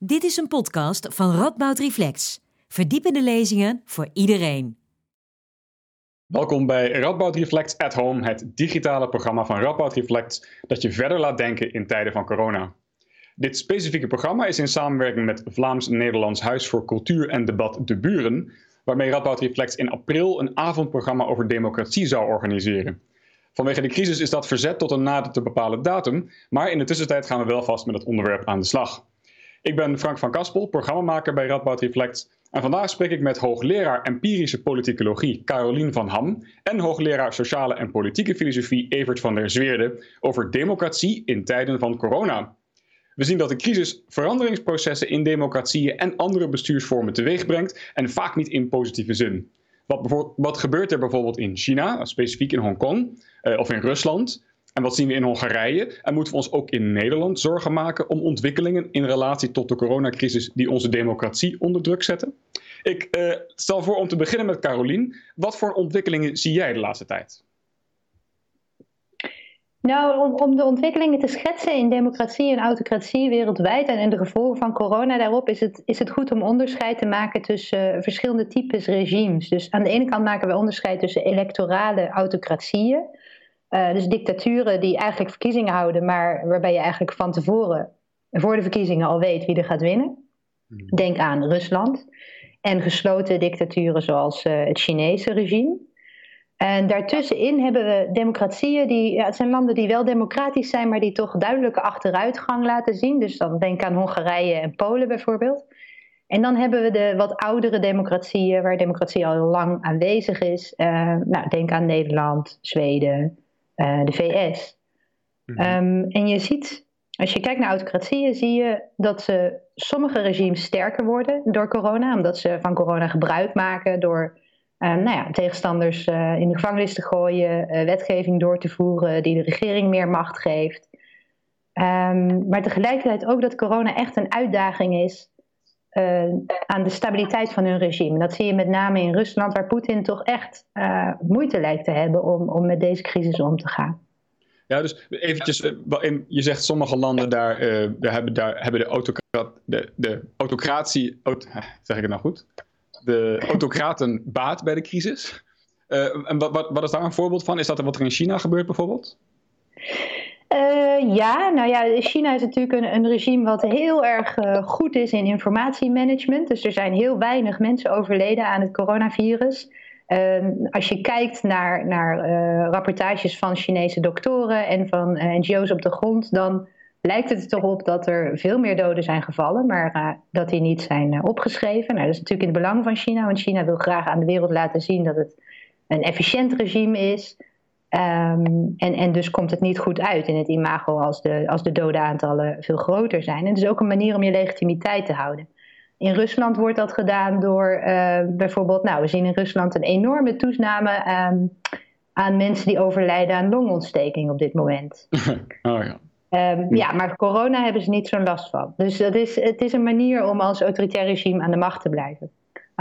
Dit is een podcast van Radboud Reflex. Verdiepende lezingen voor iedereen. Welkom bij Radboud Reflect at Home, het digitale programma van Radboud Reflect dat je verder laat denken in tijden van corona. Dit specifieke programma is in samenwerking met Vlaams-Nederlands Huis voor Cultuur en Debat De Buren, waarmee Radboud Reflect in april een avondprogramma over democratie zou organiseren. Vanwege de crisis is dat verzet tot een nader te bepalen datum, maar in de tussentijd gaan we wel vast met het onderwerp aan de slag. Ik ben Frank van Kaspel, programmamaker bij Radboud Reflect. En vandaag spreek ik met hoogleraar empirische politicologie Carolien van Ham en hoogleraar sociale en politieke filosofie Evert van der Zweerde over democratie in tijden van corona. We zien dat de crisis veranderingsprocessen in democratieën en andere bestuursvormen teweegbrengt en vaak niet in positieve zin. Wat, wat gebeurt er bijvoorbeeld in China, specifiek in Hongkong uh, of in Rusland? En wat zien we in Hongarije? En moeten we ons ook in Nederland zorgen maken om ontwikkelingen in relatie tot de coronacrisis die onze democratie onder druk zetten? Ik uh, stel voor om te beginnen met Carolien. Wat voor ontwikkelingen zie jij de laatste tijd? Nou, om, om, de ontwikkelingen te schetsen in democratie en autocratie wereldwijd en, en de gevolgen van corona daarop, is het, is het goed om onderscheid te maken tussen uh, verschillende types regimes. Dus aan de ene kant maken we onderscheid tussen electorale autocratieën, uh, dus dictaturen die eigenlijk verkiezingen houden, maar waarbij je eigenlijk van tevoren, voor de verkiezingen al weet wie er gaat winnen. Hmm. Denk aan Rusland. En gesloten dictaturen zoals uh, het Chinese regime. En daartussenin hebben we democratieën, die, ja, het zijn landen die wel democratisch zijn, maar die toch duidelijke achteruitgang laten zien. Dus dan denk aan Hongarije en Polen bijvoorbeeld. En dan hebben we de wat oudere democratieën, waar democratie al heel lang aanwezig is. Uh, nou, denk aan Nederland, Zweden, uh, de VS. Mm -hmm. um, en je ziet, als je kijkt naar autocratieën, zie je dat ze, sommige regimes sterker worden door corona, omdat ze van corona gebruik maken door uh, nou ja, tegenstanders uh, in de gevangenis te gooien, wetgeving door te voeren die de regering meer macht geeft. Um, maar tegelijkertijd ook dat corona echt een uitdaging is aan de stabiliteit van hun regime. Dat zie je met name in Rusland, waar Poetin toch echt uh, moeite lijkt te hebben om, om met deze crisis om te gaan. Ja, dus eventjes, je zegt sommige landen daar, hebben, daar hebben de, autocrat, de, de autocratie, aut, zeg ik het nou goed? De autocraten baat bij de crisis. En wat, wat, wat is daar een voorbeeld van? Is dat wat er in China gebeurt bijvoorbeeld? Uh, ja, nou ja, China is natuurlijk een, een regime wat heel erg uh, goed is in informatiemanagement. Dus er zijn heel weinig mensen overleden aan het coronavirus. Uh, als je kijkt naar, naar eh, rapportages van Chinese doktoren en van NGO's op de grond, dan lijkt het er toch op dat er veel meer doden zijn gevallen, maar dat die niet zijn opgeschreven. Nou, dat is natuurlijk in het belang van China, want China wil graag aan de wereld laten zien dat het een efficiënt regime is. Um, en, en dus komt het niet goed uit in het imago als de, als de dodenaantallen veel groter zijn. En het is ook een manier om je legitimiteit te houden. In Rusland wordt dat gedaan door uh, bijvoorbeeld, nou, we zien in Rusland een enorme toename um, aan mensen die overlijden aan longontsteking op dit moment. oh ja. Um, ja, maar corona hebben ze niet zo'n last van. Dus dat is, het is een manier om als autoritair regime aan de macht te blijven.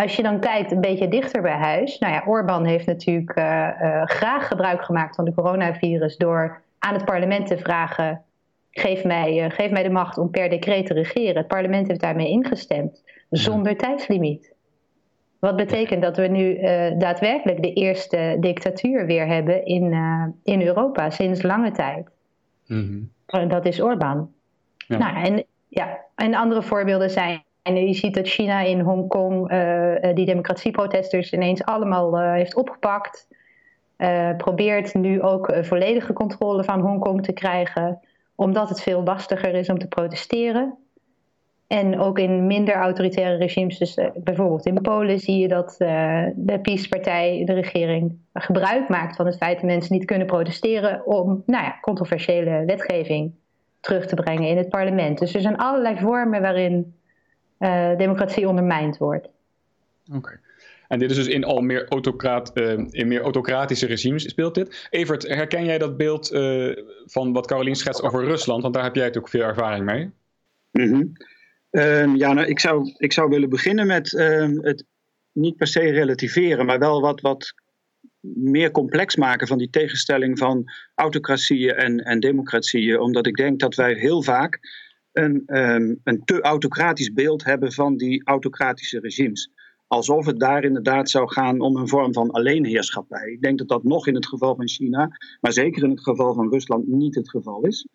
Als je dan kijkt een beetje dichter bij huis. Nou ja, Orbán heeft natuurlijk uh, uh, graag gebruik gemaakt van de coronavirus door aan het parlement te vragen: geef mij, uh, geef mij de macht om per decreet te regeren. Het parlement heeft daarmee ingestemd, zonder ja. tijdslimiet. Wat betekent dat we nu daadwerkelijk de eerste dictatuur weer hebben in, in Europa sinds lange tijd. Mm -hmm. Dat is Orbán. Ja. Nou, en, ja, en andere voorbeelden zijn en je ziet dat China in Hongkong uh, die democratieprotesters ineens allemaal uh, heeft opgepakt. Probeert nu ook volledige controle van Hongkong te krijgen, omdat het veel lastiger is om te protesteren. En ook in minder autoritaire regimes, dus bijvoorbeeld in Polen, zie je dat de PiS-partij, de regering, gebruik maakt van het feit dat mensen niet kunnen protesteren om nou ja, controversiële wetgeving terug te brengen in het parlement. Dus er zijn allerlei vormen waarin uh, democratie ondermijnd wordt. Oké. Okay. En dit is dus in al meer, autocraat, uh, in meer autocratische regimes speelt dit. Evert, herken jij dat beeld uh, van wat Carolien schetst over Rusland? Want daar heb jij natuurlijk veel ervaring mee. Mm -hmm. um, ja, nou, ik, zou, ik zou willen beginnen met uh, het niet per se relativeren, maar wel wat, wat meer complex maken van die tegenstelling van autocratieën en, en democratieën. Omdat ik denk dat wij heel vaak een, ehm, een te autocratisch beeld hebben van die autocratische regimes. Alsof het daar inderdaad zou gaan om een vorm van alleenheerschappij. Ik denk dat dat nog in het geval van China, maar zeker in het geval van Rusland niet het geval is.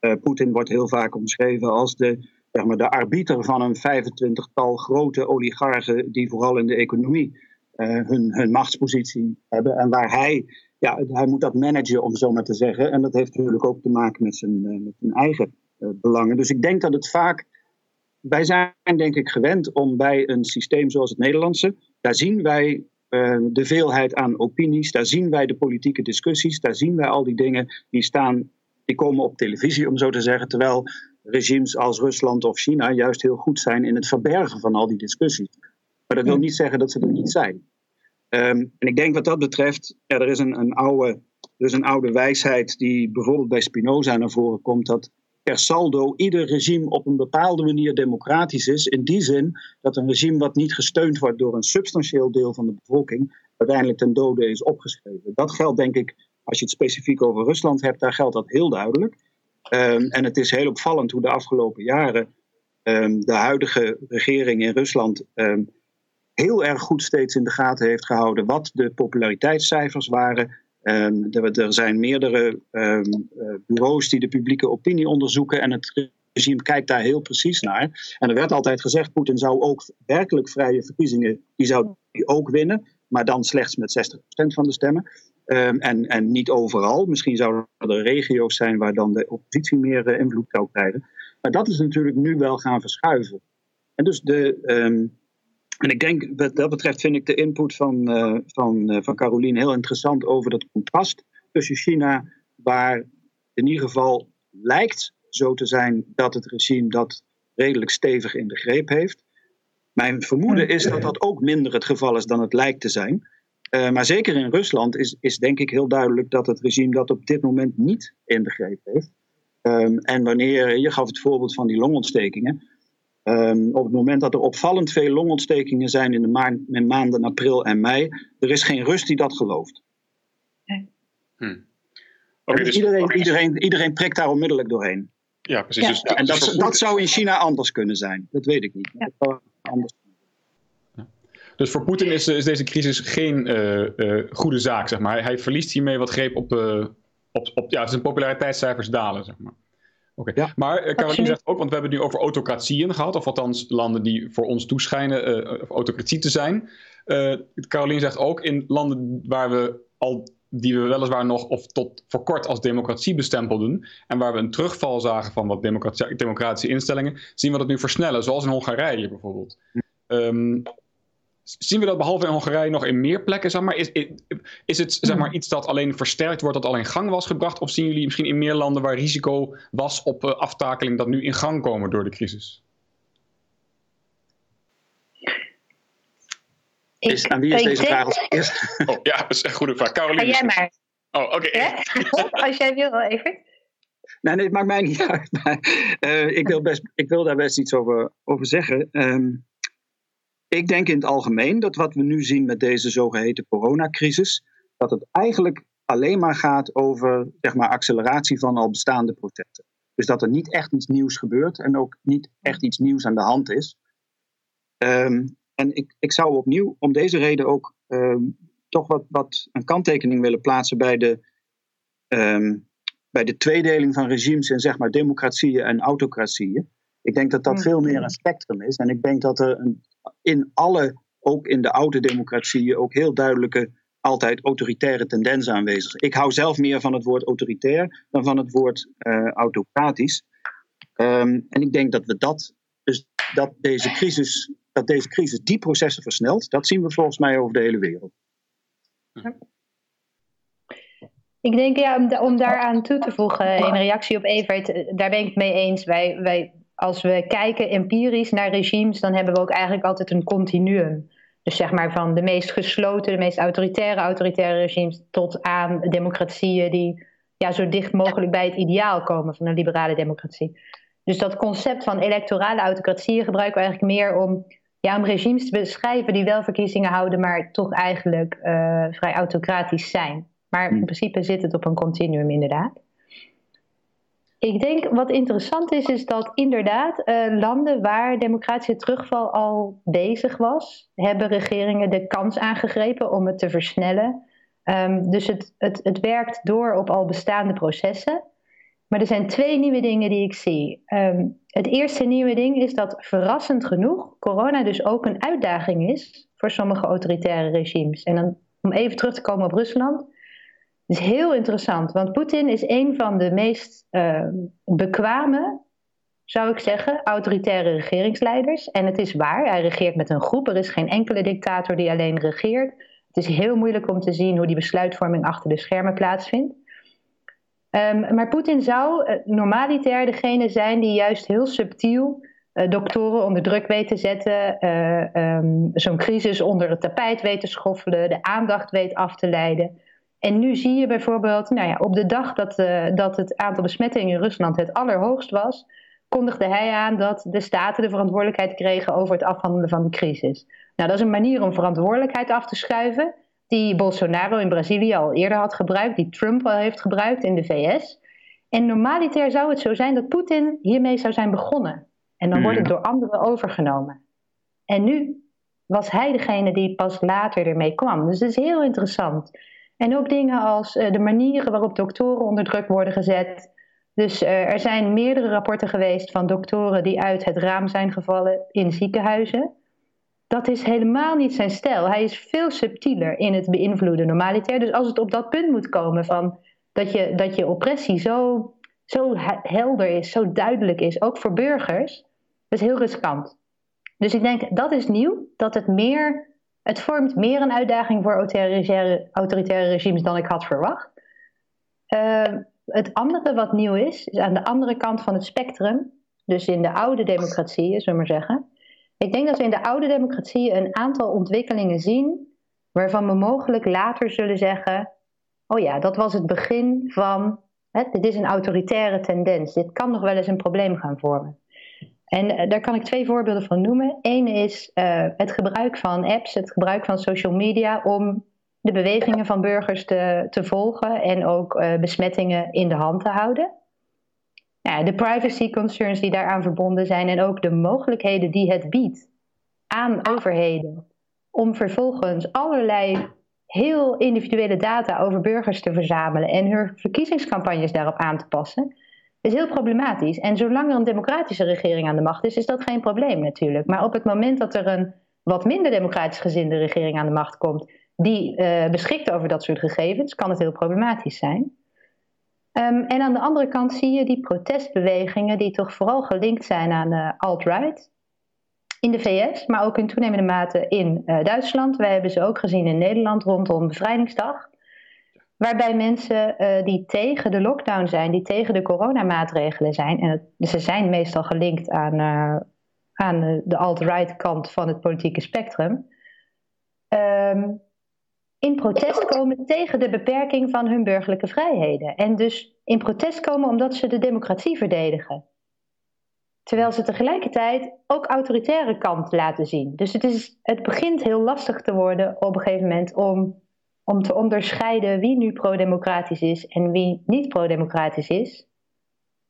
Uh, Poetin wordt heel vaak omschreven als de, zeg maar, de arbiter van een 25-tal grote oligarchen die vooral in de economie uh, hun, hun machtspositie hebben. En waar hij, ja, hij moet dat managen, om zo maar te zeggen. En dat heeft natuurlijk ook te maken met zijn, uh, met zijn eigen belangen. Dus ik denk dat het vaak. Wij zijn denk ik gewend om bij een systeem zoals het Nederlandse. Daar zien wij de veelheid aan opinies, daar zien wij de politieke discussies, daar zien wij al die dingen die staan die komen op televisie, om zo te zeggen. Terwijl regimes als Rusland of China juist heel goed zijn in het verbergen van al die discussies. Maar dat wil niet zeggen dat ze er niet zijn. Um, en ik denk wat dat betreft, ja, er is een, een, oude, er is een oude wijsheid die bijvoorbeeld bij Spinoza naar voren komt, dat per saldo ieder regime op een bepaalde manier democratisch is. In die zin dat een regime wat niet gesteund wordt door een substantieel deel van de bevolking, uiteindelijk ten dode is opgeschreven. Dat geldt denk ik als je het specifiek over Rusland hebt, daar geldt dat heel duidelijk. Um, en het is heel opvallend hoe de afgelopen jaren um, de huidige regering in Rusland um, heel erg goed steeds in de gaten heeft gehouden wat de populariteitscijfers waren. Er, er, zijn meerdere uh, bureaus die de publieke opinie onderzoeken en het regime kijkt daar heel precies naar. En er werd altijd gezegd, Poetin zou ook werkelijk vrije verkiezingen, die zou die ook winnen, maar dan slechts met 60% van de stemmen. Um, en, en niet overal. Misschien zouden er regio's zijn waar dan de oppositie meer uh, invloed zou krijgen. Maar dat is natuurlijk nu wel gaan verschuiven. En dus de. En ik denk, wat dat betreft vind ik de input van, uh, van, uh, van Carolien heel interessant over dat contrast tussen China, waar in ieder geval lijkt zo te zijn dat het regime dat redelijk stevig in de greep heeft. Mijn vermoeden is dat dat ook minder het geval is dan het lijkt te zijn. Uh, maar zeker in Rusland is, is denk ik heel duidelijk dat het regime dat op dit moment niet in de greep heeft. Um, en wanneer, je gaf het voorbeeld van die longontstekingen. Um, op het moment dat er opvallend veel longontstekingen zijn in de ma in maanden april en mei, er is geen rust die dat gelooft. Nee. Hm. Okay, dus, dus iedereen, iedereen, iedereen prikt daar onmiddellijk doorheen. Ja, precies. Ja. Dus, en dat, dat zou in China anders kunnen zijn. Dat weet ik niet. Ja. Dat zou anders dus voor Poetin is, is, deze crisis geen uh, uh, goede zaak, zeg maar. Hij, verliest hiermee wat greep op, uh, op, op ja, zijn populariteitscijfers dalen, zeg maar. Oké, okay. ja, maar Caroline zegt ook, want we hebben het nu over autocratieën gehad, of althans landen die voor ons toeschijnen autocratie te zijn. Caroline zegt ook, in landen waar we al die we weliswaar nog of tot voor kort als democratie bestempelden. En waar we een terugval zagen van wat democratische instellingen, zien we dat nu versnellen, zoals in Hongarije bijvoorbeeld. Um, Zien we dat behalve in Hongarije nog in meer plekken? Zeg maar? is, is het zeg maar, iets dat alleen versterkt wordt, dat al in gang was gebracht? Of zien jullie misschien in meer landen waar risico was op uh, aftakeling dat nu in gang komen door de crisis? Ik, is, aan wie is deze vraag als eerst? Oh, ja, dat is een goede vraag. Caroline. jij maar. Oh, oké. Okay. Als jij wil, even. Nee, nee, het maakt mij niet uit. Maar, uh, ik, wil best, ik wil daar best iets over, over zeggen. Um, ik denk in het algemeen dat wat we nu zien met deze zogeheten coronacrisis, dat het eigenlijk alleen maar gaat over zeg maar, acceleratie van al bestaande processen. Dus dat er niet echt iets nieuws gebeurt en ook niet echt iets nieuws aan de hand is. Um, en ik, ik zou opnieuw om deze reden ook um, toch wat, wat een kanttekening willen plaatsen bij de, um, bij de tweedeling van regimes in zeg maar democratieën en autocratieën. Ik denk dat dat veel meer een spectrum is. En ik denk dat er een, in alle, ook in de oude democratieën, ook heel duidelijke, altijd autoritaire tendensen aanwezig. Ik hou zelf meer van het woord autoritair dan van het woord uh, autocratisch. Um, en ik denk dat we dat, dus dat deze crisis, dat deze crisis die processen versnelt, dat zien we volgens mij over de hele wereld. Ik denk ja, om, om daaraan toe te voegen, in reactie op Evert, eh, daar ben ik het mee eens. Wij, wij als we kijken empirisch naar regimes, dan hebben we ook eigenlijk altijd een continuum. Dus zeg maar van de meest gesloten, de meest autoritaire autoritaire regimes tot aan democratieën die ja, zo dicht mogelijk bij het ideaal komen van een liberale democratie. Dus dat concept van electorale autocratieën gebruiken we eigenlijk meer om, ja, om regimes te beschrijven die wel verkiezingen houden, maar toch eigenlijk uh, vrij autocratisch zijn. Maar in hmm. principe zit het op een continuum inderdaad. Ik denk wat interessant is, is dat inderdaad uh, landen waar democratische terugval al bezig was, hebben regeringen de kans aangegrepen om het te versnellen. Um, dus het, het, het werkt door op al bestaande processen. Maar er zijn twee nieuwe dingen die ik zie. Um, het eerste nieuwe ding is dat verrassend genoeg corona dus ook een uitdaging is voor sommige autoritaire regimes. En dan om even terug te komen op Rusland. Is heel interessant, want Poetin is een van de meest uh, bekwame, zou ik zeggen, autoritaire regeringsleiders. En het is waar, hij regeert met een groep. Er is geen enkele dictator die alleen regeert. Het is heel moeilijk om te zien hoe die besluitvorming achter de schermen plaatsvindt. Um, maar Poetin zou uh, normaliter degene zijn die juist heel subtiel uh, doktoren onder druk weet te zetten, uh, um, zo'n crisis onder het tapijt weet te schoffelen, de aandacht weet af te leiden. En nu zie je bijvoorbeeld, nou ja, op de dag dat, uh, dat het aantal besmettingen in Rusland het allerhoogst was, kondigde hij aan dat de staten de verantwoordelijkheid kregen over het afhandelen van de crisis. Nou, dat is een manier om verantwoordelijkheid af te schuiven, die Bolsonaro in Brazilië al eerder had gebruikt, die Trump al heeft gebruikt in de VS. En normaliter zou het zo zijn dat Poetin hiermee zou zijn begonnen. En dan wordt het door anderen overgenomen. En nu was hij degene die pas later ermee kwam. Dus het is heel interessant. En ook dingen als uh, de manieren waarop doktoren onder druk worden gezet. Dus uh, er zijn meerdere rapporten geweest van doktoren die uit het raam zijn gevallen in ziekenhuizen. Dat is helemaal niet zijn stijl. Hij is veel subtieler in het beïnvloeden normaliter. Dus als het op dat punt moet komen van dat je, dat je oppressie zo, zo helder is, zo duidelijk is, ook voor burgers, dat is heel riskant. Dus ik denk dat is nieuw, dat het meer het vormt meer een uitdaging voor autoritaire, regimes dan ik had verwacht. Uh, het andere wat nieuw is, is aan de andere kant van het spectrum, dus in de oude democratieën, zullen we maar zeggen. Ik denk dat we in de oude democratieën een aantal ontwikkelingen zien waarvan we mogelijk later zullen zeggen: oh ja, dat was het begin van, hè, dit is een autoritaire tendens, dit kan nog wel eens een probleem gaan vormen. En uh, daar kan ik twee voorbeelden van noemen. Eén is uh, het gebruik van apps, het gebruik van social media om de bewegingen van burgers te, te volgen en ook uh, besmettingen in de hand te houden. Ja, de privacy concerns die daaraan verbonden zijn en ook de mogelijkheden die het biedt aan overheden om vervolgens allerlei heel individuele data over burgers te verzamelen en hun verkiezingscampagnes daarop aan te passen is heel problematisch. En zolang er een democratische regering aan de macht is, is dat geen probleem natuurlijk. Maar op het moment dat er een wat minder democratisch gezinde regering aan de macht komt, die uh, beschikt over dat soort gegevens, kan het heel problematisch zijn. Um, en aan de andere kant zie je die protestbewegingen die toch vooral gelinkt zijn aan uh, alt-right in de VS, maar ook in toenemende mate in uh, Duitsland. Wij hebben ze ook gezien in Nederland rondom Bevrijdingsdag. Waarbij mensen uh, die tegen de lockdown zijn, die tegen de coronamaatregelen zijn, en het, ze zijn meestal gelinkt aan, uh, aan de alt-right kant van het politieke spectrum, um, in protest komen tegen de beperking van hun burgerlijke vrijheden. En dus in protest komen omdat ze de democratie verdedigen. Terwijl ze tegelijkertijd ook autoritaire kant laten zien. Dus het, is, het begint heel lastig te worden op een gegeven moment om om te onderscheiden wie nu pro-democratisch is en wie niet pro-democratisch is.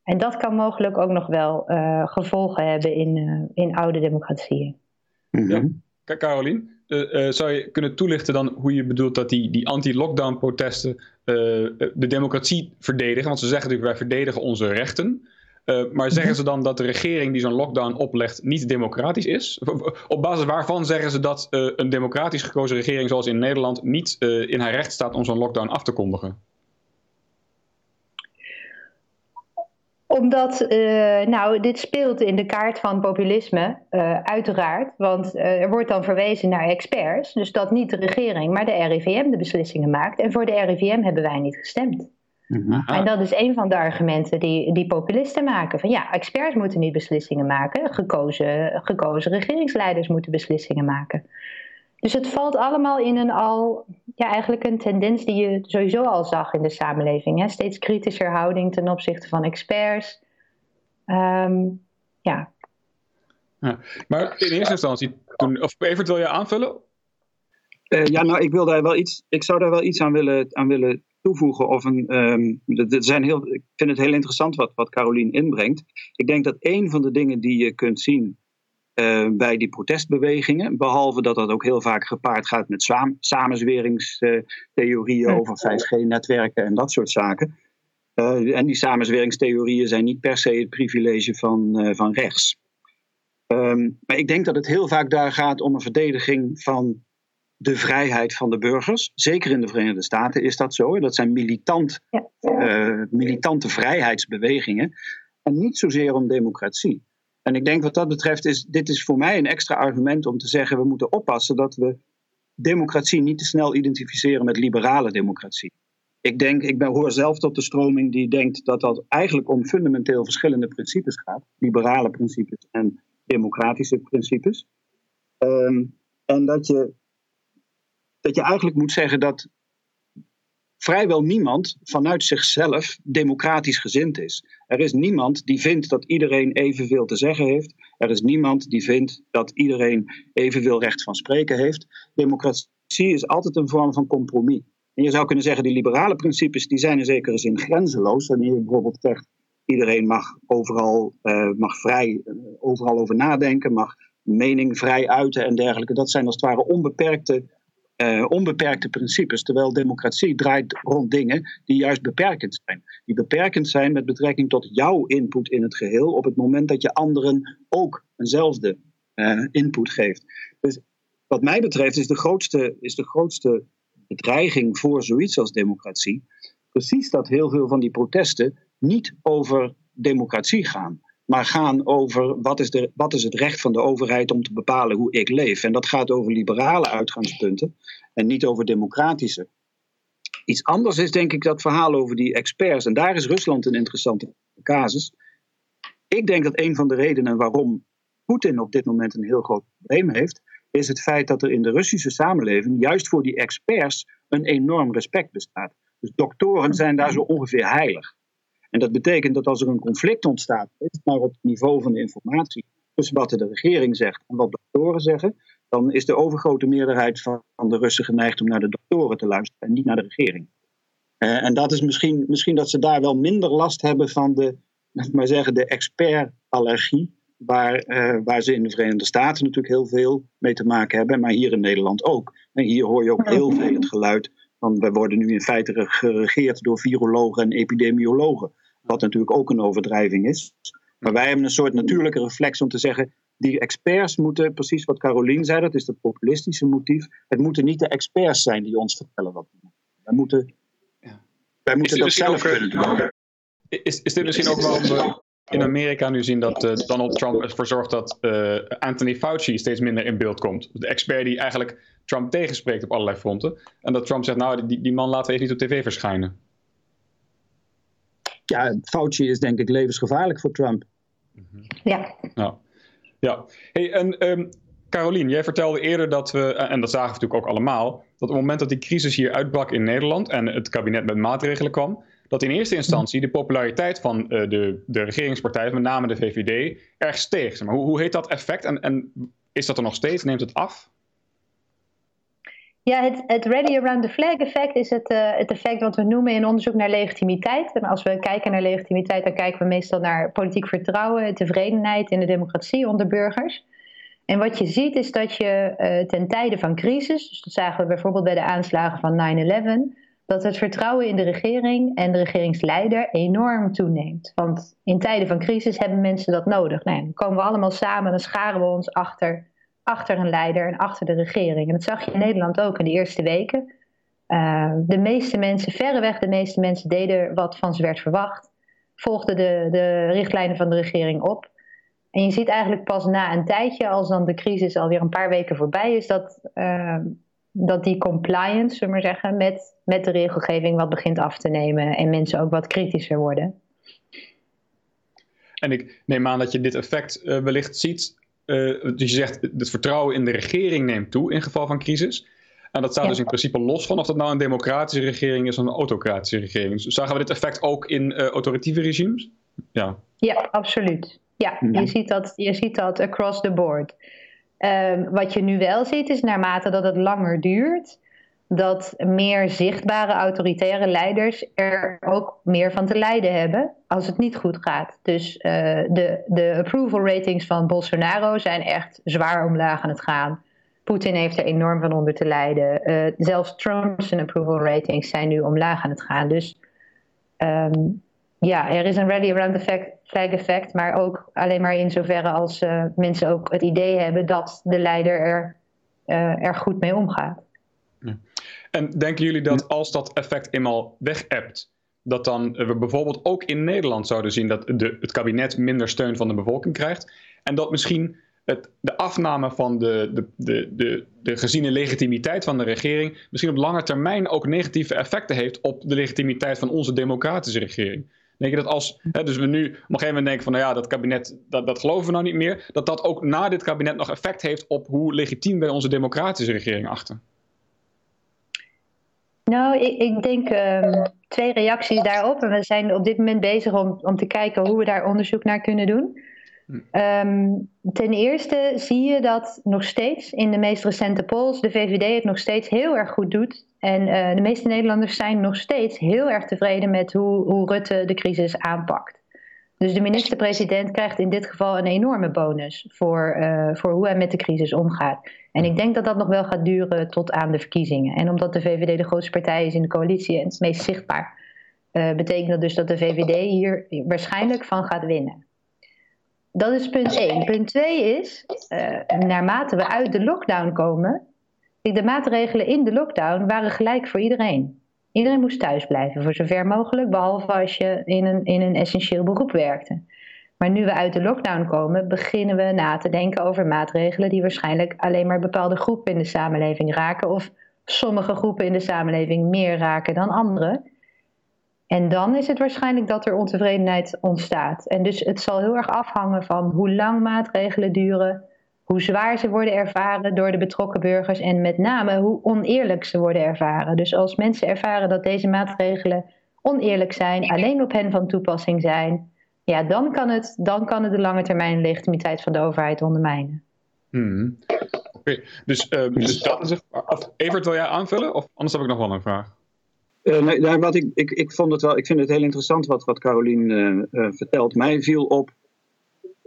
En dat kan mogelijk ook nog wel uh, gevolgen hebben in, uh, in oude democratieën. Mm -hmm. Ja, Carolien, uh, zou je kunnen toelichten dan hoe je bedoelt dat die, die anti-lockdown protesten de democratie verdedigen? Want ze zeggen natuurlijk wij verdedigen onze rechten. Uh, maar zeggen ze dan dat de regering die zo'n lockdown oplegt niet democratisch is? Op basis waarvan zeggen ze dat uh, een democratisch gekozen regering zoals in Nederland niet uh, in haar recht staat om zo'n lockdown af te kondigen? Omdat, nou, dit speelt in de kaart van populisme, uiteraard. Want er wordt dan verwezen naar experts. Dus dat niet de regering, maar de RIVM de beslissingen maakt. En voor de RIVM hebben wij niet gestemd. Aha. En dat is een van de argumenten die, die populisten maken. Van ja, experts moeten niet beslissingen maken. Gekozen, gekozen regeringsleiders moeten beslissingen maken. Dus het valt allemaal in een al, ja, eigenlijk een tendens die je sowieso al zag in de samenleving. Hè? Steeds kritischer houding ten opzichte van experts. Um, ja. ja. Maar in eerste instantie, toen, of Evert wil je aanvullen? Uh, ja, nou, ik, wil daar wel iets, ik zou daar wel iets aan willen, aan willen toevoegen. Of een, um, zijn heel, ik vind het heel interessant wat, wat Carolien inbrengt. Ik denk dat een van de dingen die je kunt zien uh, bij die protestbewegingen, behalve dat dat ook heel vaak gepaard gaat met saam, samenzweringstheorieën over 5G-netwerken en dat soort zaken. Uh, en die samenzweringstheorieën zijn niet per se het privilege van, uh, van rechts. Um, maar ik denk dat het heel vaak daar gaat om een verdediging van de vrijheid van de burgers. Zeker in de Verenigde Staten is dat zo. Dat zijn militant, uh, militante vrijheidsbewegingen. En niet zozeer om democratie. En ik denk wat dat betreft is dit is voor mij een extra argument om te zeggen we moeten oppassen dat we democratie niet te snel identificeren met liberale democratie. Ik denk, ik ben, hoor zelf tot de stroming die denkt dat dat eigenlijk om fundamenteel verschillende principes gaat. Liberale principes en democratische principes. Um, en dat je dat je eigenlijk moet zeggen dat vrijwel niemand vanuit zichzelf democratisch gezind is. Er is niemand die vindt dat iedereen evenveel te zeggen heeft. Er is niemand die vindt dat iedereen evenveel recht van spreken heeft. Democratie is altijd een vorm van compromis. En je zou kunnen zeggen, die liberale principes die zijn in zekere zin grenzeloos. Wanneer je bijvoorbeeld zegt, iedereen mag overal uh, mag vrij uh, overal over nadenken, mag mening vrij uiten en dergelijke. Dat zijn als het ware onbeperkte uh, onbeperkte principes. Terwijl democratie draait rond dingen die juist beperkend zijn. Die beperkend zijn met betrekking tot jouw input in het geheel op het moment dat je anderen ook eenzelfde uh, input geeft. Dus wat mij betreft is de, grootste, is de grootste bedreiging voor zoiets als democratie precies dat heel veel van die protesten niet over democratie gaan maar gaan over wat is, de, wat is het recht van de overheid om te bepalen hoe ik leef. En dat gaat over liberale uitgangspunten en niet over democratische. Iets anders is denk ik dat verhaal over die experts. En daar is Rusland een interessante casus. Ik denk dat een van de redenen waarom Poetin op dit moment een heel groot probleem heeft, is het feit dat er in de Russische samenleving juist voor die experts een enorm respect bestaat. Dus doktoren zijn daar zo ongeveer heilig. En dat betekent dat als er een conflict ontstaat, maar op het niveau van de informatie, tussen wat de regering zegt en wat doktoren zeggen, dan is de overgrote meerderheid van de Russen geneigd om naar de doktoren te luisteren en niet naar de regering. Uh, en dat is misschien, misschien dat ze daar wel minder last hebben van de, maar zeggen, de expertallergie, waar, uh, waar ze in de Verenigde Staten natuurlijk heel veel mee te maken hebben, maar hier in Nederland ook. En hier hoor je ook heel veel het geluid van we worden nu in feite geregeerd door virologen en epidemiologen. Wat natuurlijk ook een overdrijving is. Maar wij hebben een soort natuurlijke reflex om te zeggen. Die experts moeten, precies wat Carolien zei, dat is het populistische motief. Het moeten niet de experts zijn die ons vertellen wat we moeten. Wij moeten, ja. wij moeten dat zelf kunnen doen. Is, is dit misschien ook wel we in Amerika nu zien dat uh, Donald Trump ervoor zorgt dat uh, Anthony Fauci steeds minder in beeld komt? De expert die eigenlijk Trump tegenspreekt op allerlei fronten. En dat Trump zegt, nou, die, die man laten we even niet op tv verschijnen. Ja, Fauci is denk ik levensgevaarlijk voor Trump. Ja. Ja. ja. Hey, en um, Carolien, jij vertelde eerder dat we, en dat zagen we natuurlijk ook allemaal, dat op het moment dat die crisis hier uitbrak in Nederland en het kabinet met maatregelen kwam, dat in eerste instantie de populariteit van uh, de, de regeringspartijen, met name de VVD, erg steeg. Maar hoe, hoe heet dat effect en, en is dat er nog steeds? Neemt het af? Ja, het, Ready Around the Flag effect is het, uh, het effect wat we noemen in onderzoek naar legitimiteit. En als we kijken naar legitimiteit, dan kijken we meestal naar politiek vertrouwen, tevredenheid in de democratie onder burgers. En wat je ziet is dat je uh, ten tijde van crisis, dus dat zagen we bijvoorbeeld bij de aanslagen van 9-11, dat het vertrouwen in de regering en de regeringsleider enorm toeneemt. Want in tijden van crisis hebben mensen dat nodig. Nou, dan komen we allemaal samen, dan scharen we ons achter achter een leider en achter de regering. En dat zag je in Nederland ook in de eerste weken. Uh, de meeste mensen, verreweg de meeste mensen, deden wat van ze werd verwacht. Volgden de, de richtlijnen van de regering op. En je ziet eigenlijk pas na een tijdje, als dan de crisis alweer een paar weken voorbij is, dat, uh, dat die compliance, zullen we maar zeggen, met, met de regelgeving wat begint af te nemen en mensen ook wat kritischer worden. En ik neem aan dat je dit effect uh, wellicht ziet uh, dus je zegt, het vertrouwen in de regering neemt toe in geval van crisis. En dat staat ja. dus in principe los van of dat nou een democratische regering is of een autocratische regering. Dus zagen we dit effect ook in uh, autoritieve regimes? Ja, ja absoluut. Ja, ja, Je, ziet dat, je ziet dat across the board. Um, wat je nu wel ziet is naarmate dat het langer duurt, dat meer zichtbare autoritaire leiders er ook meer van te lijden hebben als het niet goed gaat. Dus uh, de, de approval ratings van Bolsonaro zijn echt zwaar omlaag aan het gaan. Poetin heeft er enorm van onder te lijden. Uh, zelfs Trump's approval ratings zijn nu omlaag aan het gaan. Dus um, ja, er is een rally around the flag effect, maar ook alleen maar in zoverre als uh, mensen ook het idee hebben dat de leider er, er goed mee omgaat. En denken jullie dat als dat effect eenmaal weg hebt, dat dan we bijvoorbeeld ook in Nederland zouden zien dat de, het kabinet minder steun van de bevolking krijgt en dat misschien het, de afname van de, de, de, de, de geziene legitimiteit van de regering misschien op lange termijn ook negatieve effecten heeft op de legitimiteit van onze democratische regering. Denk je dat als, hè, dus we nu op een gegeven moment denken van, nou ja, dat kabinet, dat, dat geloven we nou niet meer, dat dat ook na dit kabinet nog effect heeft op hoe legitiem wij onze democratische regering achten? Nou, ik, ik denk um, twee reacties daarop. En we zijn op dit moment bezig om, om te kijken hoe we daar onderzoek naar kunnen doen. Um, ten eerste zie je dat nog steeds in de meest recente polls de VVD het nog steeds heel erg goed doet. En uh, de meeste Nederlanders zijn nog steeds heel erg tevreden met hoe, hoe Rutte de crisis aanpakt. Dus de minister-president krijgt in dit geval een enorme bonus voor, uh, voor hoe hij met de crisis omgaat. En ik denk dat dat nog wel gaat duren tot aan de verkiezingen. En omdat de VVD de grootste partij is in de coalitie en het meest zichtbaar, uh, betekent dat dus dat de VVD hier waarschijnlijk van gaat winnen. Dat is punt 1. Punt 2 is, uh, naarmate we uit de lockdown komen, de maatregelen in de lockdown waren gelijk voor iedereen. Iedereen moest thuis blijven, voor zover mogelijk, behalve als je in een, in een essentieel beroep werkte. Maar nu we uit de lockdown komen, beginnen we na te denken over maatregelen die waarschijnlijk alleen maar bepaalde groepen in de samenleving raken, of sommige groepen in de samenleving meer raken dan andere. En dan is het waarschijnlijk dat er ontevredenheid ontstaat. En dus het zal heel erg afhangen van hoe lang maatregelen duren, hoe zwaar ze worden ervaren door de betrokken burgers en met name hoe oneerlijk ze worden ervaren. Dus als mensen ervaren dat deze maatregelen oneerlijk zijn, alleen op hen van toepassing zijn, ja, dan kan het, dan kan het de lange termijn legitimiteit van de overheid ondermijnen. Hmm. Oké, dus, uh, dus dat is het. Evert, wil jij aanvullen? Of anders heb ik nog wel een vraag. Uh, nee, nou, wat ik, ik, ik, vond het wel, ik vind het heel interessant wat, wat Carolien uh, vertelt. Mij viel op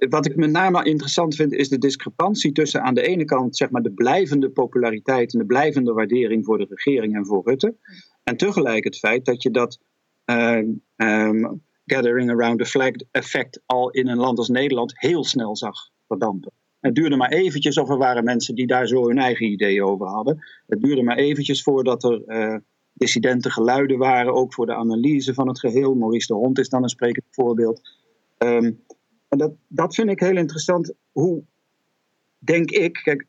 wat ik met name interessant vind, is de discrepantie tussen aan de ene kant zeg maar, de blijvende populariteit en de blijvende waardering voor de regering en voor Rutte. En tegelijk het feit dat je dat uh, um, gathering around the flag effect al in een land als Nederland heel snel zag verdampen. Het duurde maar eventjes, of er waren mensen die daar zo hun eigen ideeën over hadden. Het duurde maar eventjes voordat er uh, dissidente geluiden waren, ook voor de analyse van het geheel. Maurice de Hond is dan een sprekend voorbeeld. Um, en dat, dat vind ik heel interessant. Hoe denk ik, kijk,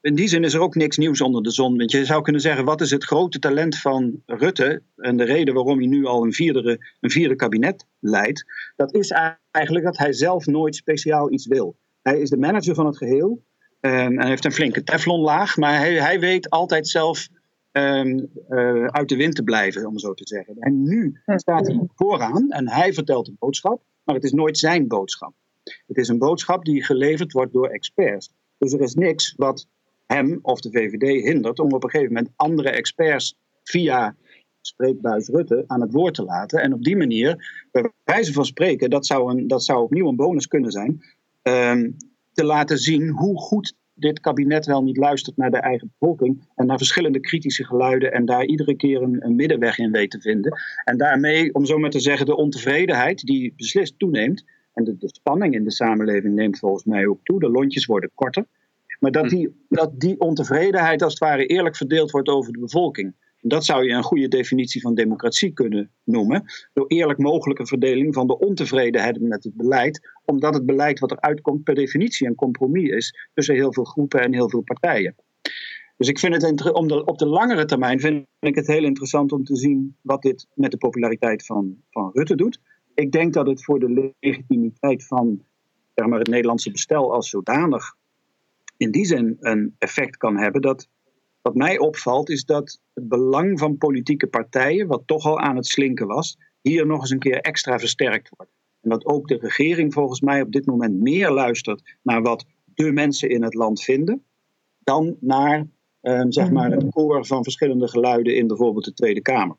in die zin is er ook niks nieuws onder de zon. Want je zou kunnen zeggen, wat is het grote talent van Rutte en de reden waarom hij nu al een vierde, een vierde kabinet leidt, dat is eigenlijk dat hij zelf nooit speciaal iets wil. Hij is de manager van het geheel en hij heeft een flinke teflonlaag, maar hij, hij weet altijd zelf um, uh, uit de wind te blijven, om zo te zeggen. En nu staat hij vooraan en hij vertelt een boodschap maar het is nooit zijn boodschap. Het is een boodschap die geleverd wordt door experts. Dus er is niks wat hem of de VVD hindert om op een gegeven moment andere experts via spreekbuis Rutte aan het woord te laten. En op die manier, bij wijze van spreken, dat zou, een, dat zou opnieuw een bonus kunnen zijn, um, te laten zien hoe goed dit kabinet wel niet luistert naar de eigen bevolking en naar verschillende kritische geluiden en daar iedere keer een, een middenweg in weet te vinden. En daarmee, om zo maar te zeggen, de ontevredenheid die beslist toeneemt en de, de spanning in de samenleving neemt volgens mij ook toe. De lontjes worden korter. Maar dat die, dat die ontevredenheid als het ware eerlijk verdeeld wordt over de bevolking. Dat zou je een goede definitie van democratie kunnen noemen. Door eerlijk mogelijke verdeling van de ontevredenheid met het beleid. Omdat het beleid wat eruit komt per definitie een compromis is tussen heel veel groepen en heel veel partijen. Dus ik vind het om op de langere termijn vind ik het heel interessant om te zien wat dit met de populariteit van, van Rutte doet. Ik denk dat het voor de legitimiteit van zeg maar, het Nederlandse bestel als zodanig in die zin een effect kan hebben dat wat mij opvalt is dat het belang van politieke partijen, wat toch al aan het slinken was, hier nog eens een keer extra versterkt wordt. En dat ook de regering volgens mij op dit moment meer luistert naar wat de mensen in het land vinden, dan naar ehm, zeg maar het koor van verschillende geluiden in bijvoorbeeld de Tweede Kamer.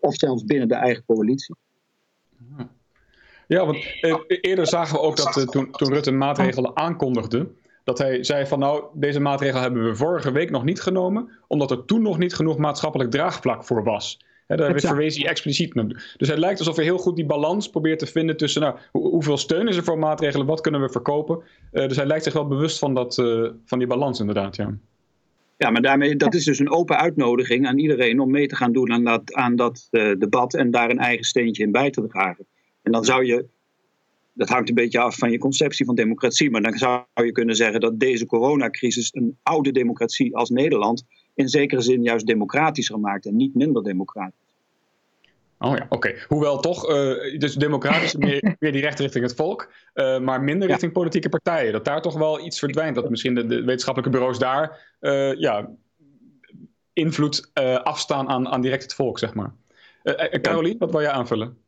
Of zelfs binnen de eigen coalitie. Ja, want eh, eerder zagen we ook dat eh, toen, toen Rutte maatregelen aankondigde, dat hij zei van nou, deze maatregel hebben we vorige week nog niet genomen, omdat er toen nog niet genoeg maatschappelijk draagvlak voor was. He, daar verwees hij expliciet naar. Dus het lijkt alsof hij heel goed die balans probeert te vinden tussen nou, hoeveel steun is er voor maatregelen, wat kunnen we verkopen. Uh, dus hij lijkt zich wel bewust van, dat, uh, van die balans inderdaad, ja. Ja, maar daarmee, dat is dus een open uitnodiging aan iedereen om mee te gaan doen aan dat, aan dat uh, debat en daar een eigen steentje in bij te dragen. En dan zou je, dat hangt een beetje af van je conceptie van democratie, maar dan zou je kunnen zeggen dat deze coronacrisis een oude democratie als Nederland in zekere zin juist democratischer maakt en niet minder democratisch. Oh ja, oké. Hoewel toch, uh, dus democratisch meer, recht richting het volk, uh, maar minder richting ja. politieke partijen. Dat daar toch wel iets verdwijnt. Dat misschien de, de wetenschappelijke bureaus daar uh, ja, invloed afstaan aan, aan direct het volk, zeg maar. Caroline, wat wil jij aanvullen?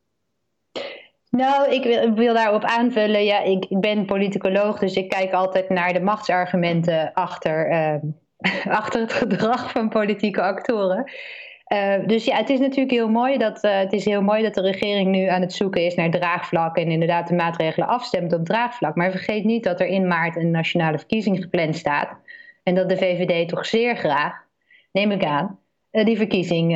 Nou, ik wil, wil, daarop aanvullen. Ja, ik, ik, ben politicoloog, dus ik kijk altijd naar de machtsargumenten achter, achter het gedrag van politieke actoren. Uh, dus ja, het is natuurlijk heel mooi, dat, uh, het is heel mooi dat de regering nu aan het zoeken is naar draagvlak en inderdaad de maatregelen afstemt op draagvlak. Maar vergeet niet dat er in maart een nationale verkiezing gepland staat. En dat de VVD toch zeer graag, neem ik aan, die verkiezing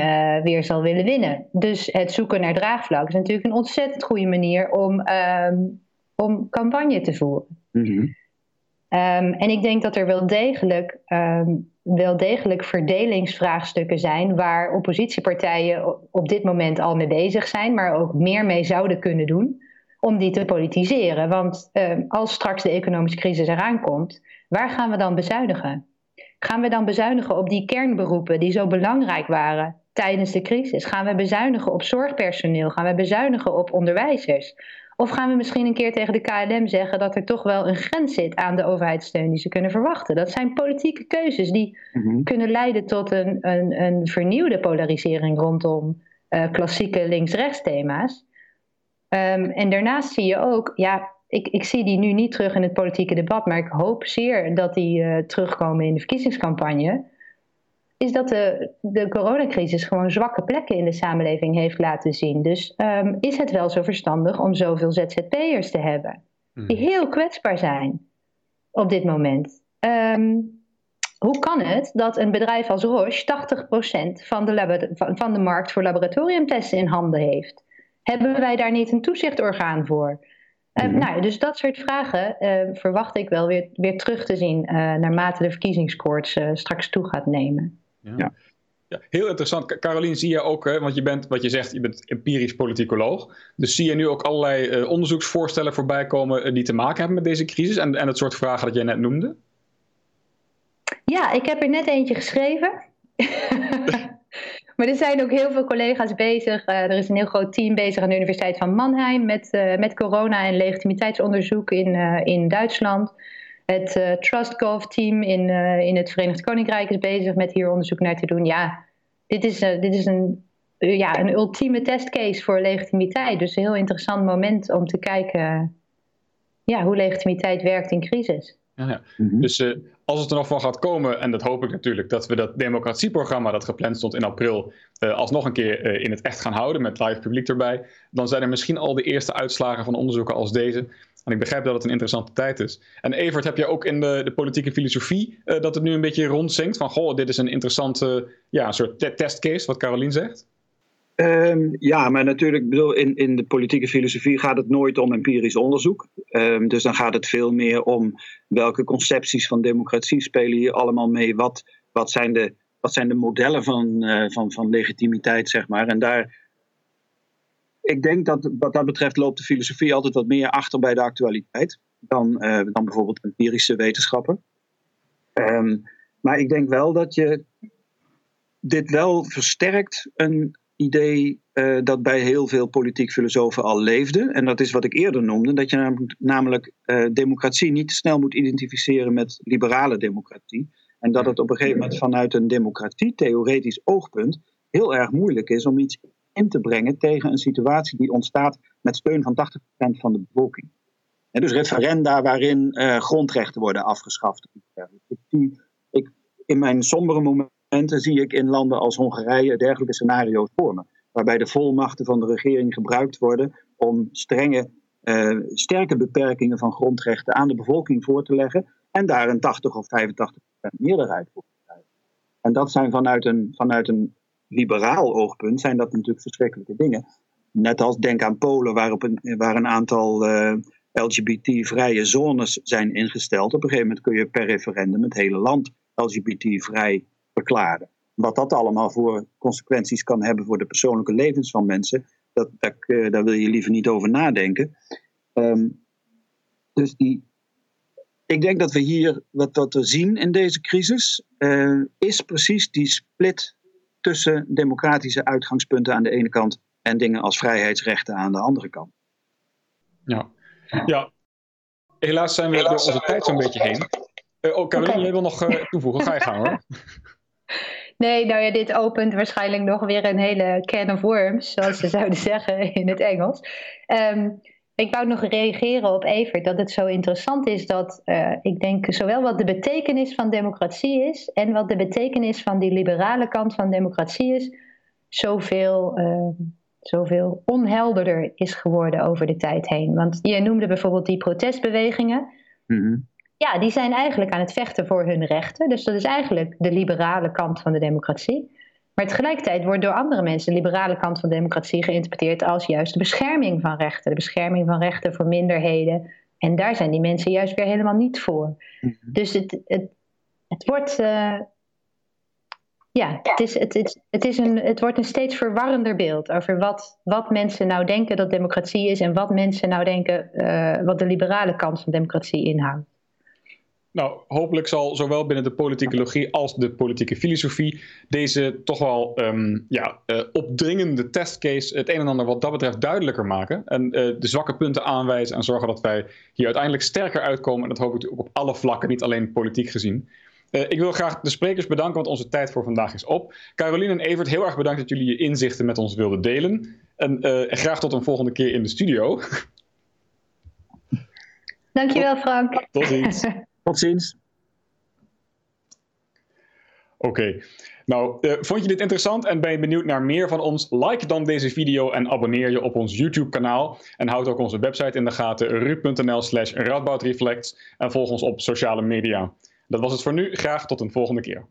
weer zal willen winnen. Dus het zoeken naar draagvlak is natuurlijk een ontzettend goede manier om, um, om campagne te voeren. Mm -hmm. um, en ik denk dat er wel degelijk um, wel degelijk verdelingsvraagstukken zijn waar oppositiepartijen op dit moment al mee bezig zijn, maar ook meer mee zouden kunnen doen om die te politiseren. Want uh, als straks de economische crisis eraan komt, waar gaan we dan bezuinigen? Gaan we dan bezuinigen op die kernberoepen die zo belangrijk waren tijdens de crisis? Gaan we bezuinigen op zorgpersoneel? Gaan we bezuinigen op onderwijzers? Of gaan we misschien een keer tegen de KLM zeggen dat er toch wel een grens zit aan de overheidssteun die ze kunnen verwachten? Dat zijn politieke keuzes die mm -hmm. kunnen leiden tot een, een, een vernieuwde polarisering rondom uh, klassieke links-rechts thema's. Um, en daarnaast zie je ook, ja, ik, ik zie die nu niet terug in het politieke debat, maar ik hoop zeer dat die uh, terugkomen in de verkiezingscampagne is dat de, de coronacrisis gewoon zwakke plekken in de samenleving heeft laten zien. Dus um, is het wel zo verstandig om zoveel ZZP'ers te hebben, die heel kwetsbaar zijn op dit moment? Um, hoe kan het dat een bedrijf als Roche 80% van de, van de markt voor laboratoriumtesten in handen heeft? Hebben wij daar niet een toezichtorgaan voor? Uh, mm-hmm. nou, dus dat soort vragen uh, verwacht ik wel weer, weer terug te zien uh, naarmate de verkiezingskoorts straks toe gaat nemen. Ja. ja. ja. heel interessant. Carolien, zie je ook, hè, want je bent, wat je zegt, je bent empirisch politicoloog. Dus zie je nu ook allerlei uh, onderzoeksvoorstellen voorbij komen uh, die te maken hebben met deze crisis en, en het soort vragen dat jij net noemde? Ja, ik heb er net eentje geschreven. maar er zijn ook heel veel collega's bezig. Uh, er is een heel groot team bezig aan de Universiteit van Mannheim met, met corona en legitimiteitsonderzoek in, in Duitsland. Het TrustGov-team in, in het Verenigd Koninkrijk is bezig met hier onderzoek naar te doen. Ja, dit is, dit is een, ja, een ultieme testcase voor legitimiteit. Dus een heel interessant moment om te kijken ja, hoe legitimiteit werkt in crisis. Ja, ja. Mm -hmm. Dus als het er nog van gaat komen, en dat hoop ik natuurlijk, dat we dat democratieprogramma dat gepland stond in april, alsnog een keer in het echt gaan houden met live publiek erbij, dan zijn er misschien al de eerste uitslagen van onderzoeken als deze. En ik begrijp dat het een interessante tijd is. En Evert, heb je ook in de, de politieke filosofie uh, dat het nu een beetje rondzinkt? Van, goh, dit is een interessante ja, een soort te testcase, wat Carolien zegt? Um, ja, maar natuurlijk, bedoel, in, in de politieke filosofie gaat het nooit om empirisch onderzoek. Um, dus dan gaat het veel meer om welke concepties van democratie spelen hier allemaal mee. Wat, wat, zijn, de, wat zijn de modellen van, uh, van, van legitimiteit, zeg maar. En daar, ik denk dat wat dat betreft loopt de filosofie altijd wat meer achter bij de actualiteit dan, uh, dan bijvoorbeeld empirische wetenschappen. Um, maar ik denk wel dat je dit wel versterkt een idee uh, dat bij heel veel politiek filosofen al leefde. En dat is wat ik eerder noemde, dat je namelijk, namelijk uh, democratie niet te snel moet identificeren met liberale democratie. En dat het op een gegeven moment vanuit een democratie-theoretisch oogpunt heel erg moeilijk is om iets in te brengen tegen een situatie die ontstaat met steun van 80% van de bevolking. En dus referenda waarin uh, grondrechten worden afgeschaft. Ik, ik, in mijn sombere momenten zie ik in landen als Hongarije dergelijke scenario's voor me. Waarbij de volmachten van de regering gebruikt worden om strenge, uh, sterke beperkingen van grondrechten aan de bevolking voor te leggen. En daar een 80 of 85% meerderheid voor te krijgen. En dat zijn vanuit een, vanuit een liberaal oogpunt zijn dat natuurlijk verschrikkelijke dingen. Net als denk aan Polen, waar, op een, waar een aantal uh, LGBT-vrije zones zijn ingesteld. Op een gegeven moment kun je per referendum het hele land LGBT-vrij verklaren. Wat dat allemaal voor consequenties kan hebben voor de persoonlijke levens van mensen, dat, dat uh, daar wil je liever niet over nadenken. Um, dus die, ik denk dat we hier, wat, wat we zien in deze crisis, uh, is precies die split tussen democratische uitgangspunten aan de ene kant en dingen als vrijheidsrechten aan de andere kant. Ja, ja. helaas zijn we door onze tijd zo'n beetje heen. Uh, oh, Caroline, okay. jij wil nog uh, toevoegen? Ga je gaan hoor. Nee, nou ja, dit opent waarschijnlijk nog weer een hele can of worms, zoals ze zouden zeggen in het Engels. Um, ik wou nog reageren op Evert, dat het zo interessant is dat uh, ik denk zowel wat de betekenis van democratie is en wat de betekenis van die liberale kant van democratie is, zoveel, uh, zoveel onhelderder is geworden over de tijd heen. Want je noemde bijvoorbeeld die protestbewegingen. Mm-hmm. Ja, die zijn eigenlijk aan het vechten voor hun rechten. Dus dat is eigenlijk de liberale kant van de democratie. Maar tegelijkertijd wordt door andere mensen de liberale kant van democratie geïnterpreteerd als juist de bescherming van rechten, de bescherming van rechten voor minderheden. En daar zijn die mensen juist weer helemaal niet voor. Mhm. Dus het, het, het wordt. Uh, ja, het, is, het, is, het, is een, het wordt een steeds verwarrender beeld over wat, wat mensen nou denken dat democratie is en wat mensen nou denken uh, wat de liberale kant van democratie inhoudt. Nou, hopelijk zal zowel binnen de politicologie als de politieke filosofie deze toch wel um, ja, uh, opdringende testcase het een en ander wat dat betreft duidelijker maken. En uh, de zwakke punten aanwijzen en zorgen dat wij hier uiteindelijk sterker uitkomen. En dat hoop ik ook op alle vlakken, niet alleen politiek gezien. Uh, ik wil graag de sprekers bedanken, want onze tijd voor vandaag is op. Caroline en Evert, heel erg bedankt dat jullie je inzichten met ons wilden delen. En graag tot een volgende keer in de studio. Dankjewel, Frank. Tot ziens. Tot ziens. Oké. Nou, uh, vond je dit interessant en ben je benieuwd naar meer van ons? Like dan deze video en abonneer je op ons YouTube-kanaal. En houd ook onze website in de gaten, ru.nl slash. En volg ons op sociale media. Dat was het voor nu. Graag tot een volgende keer.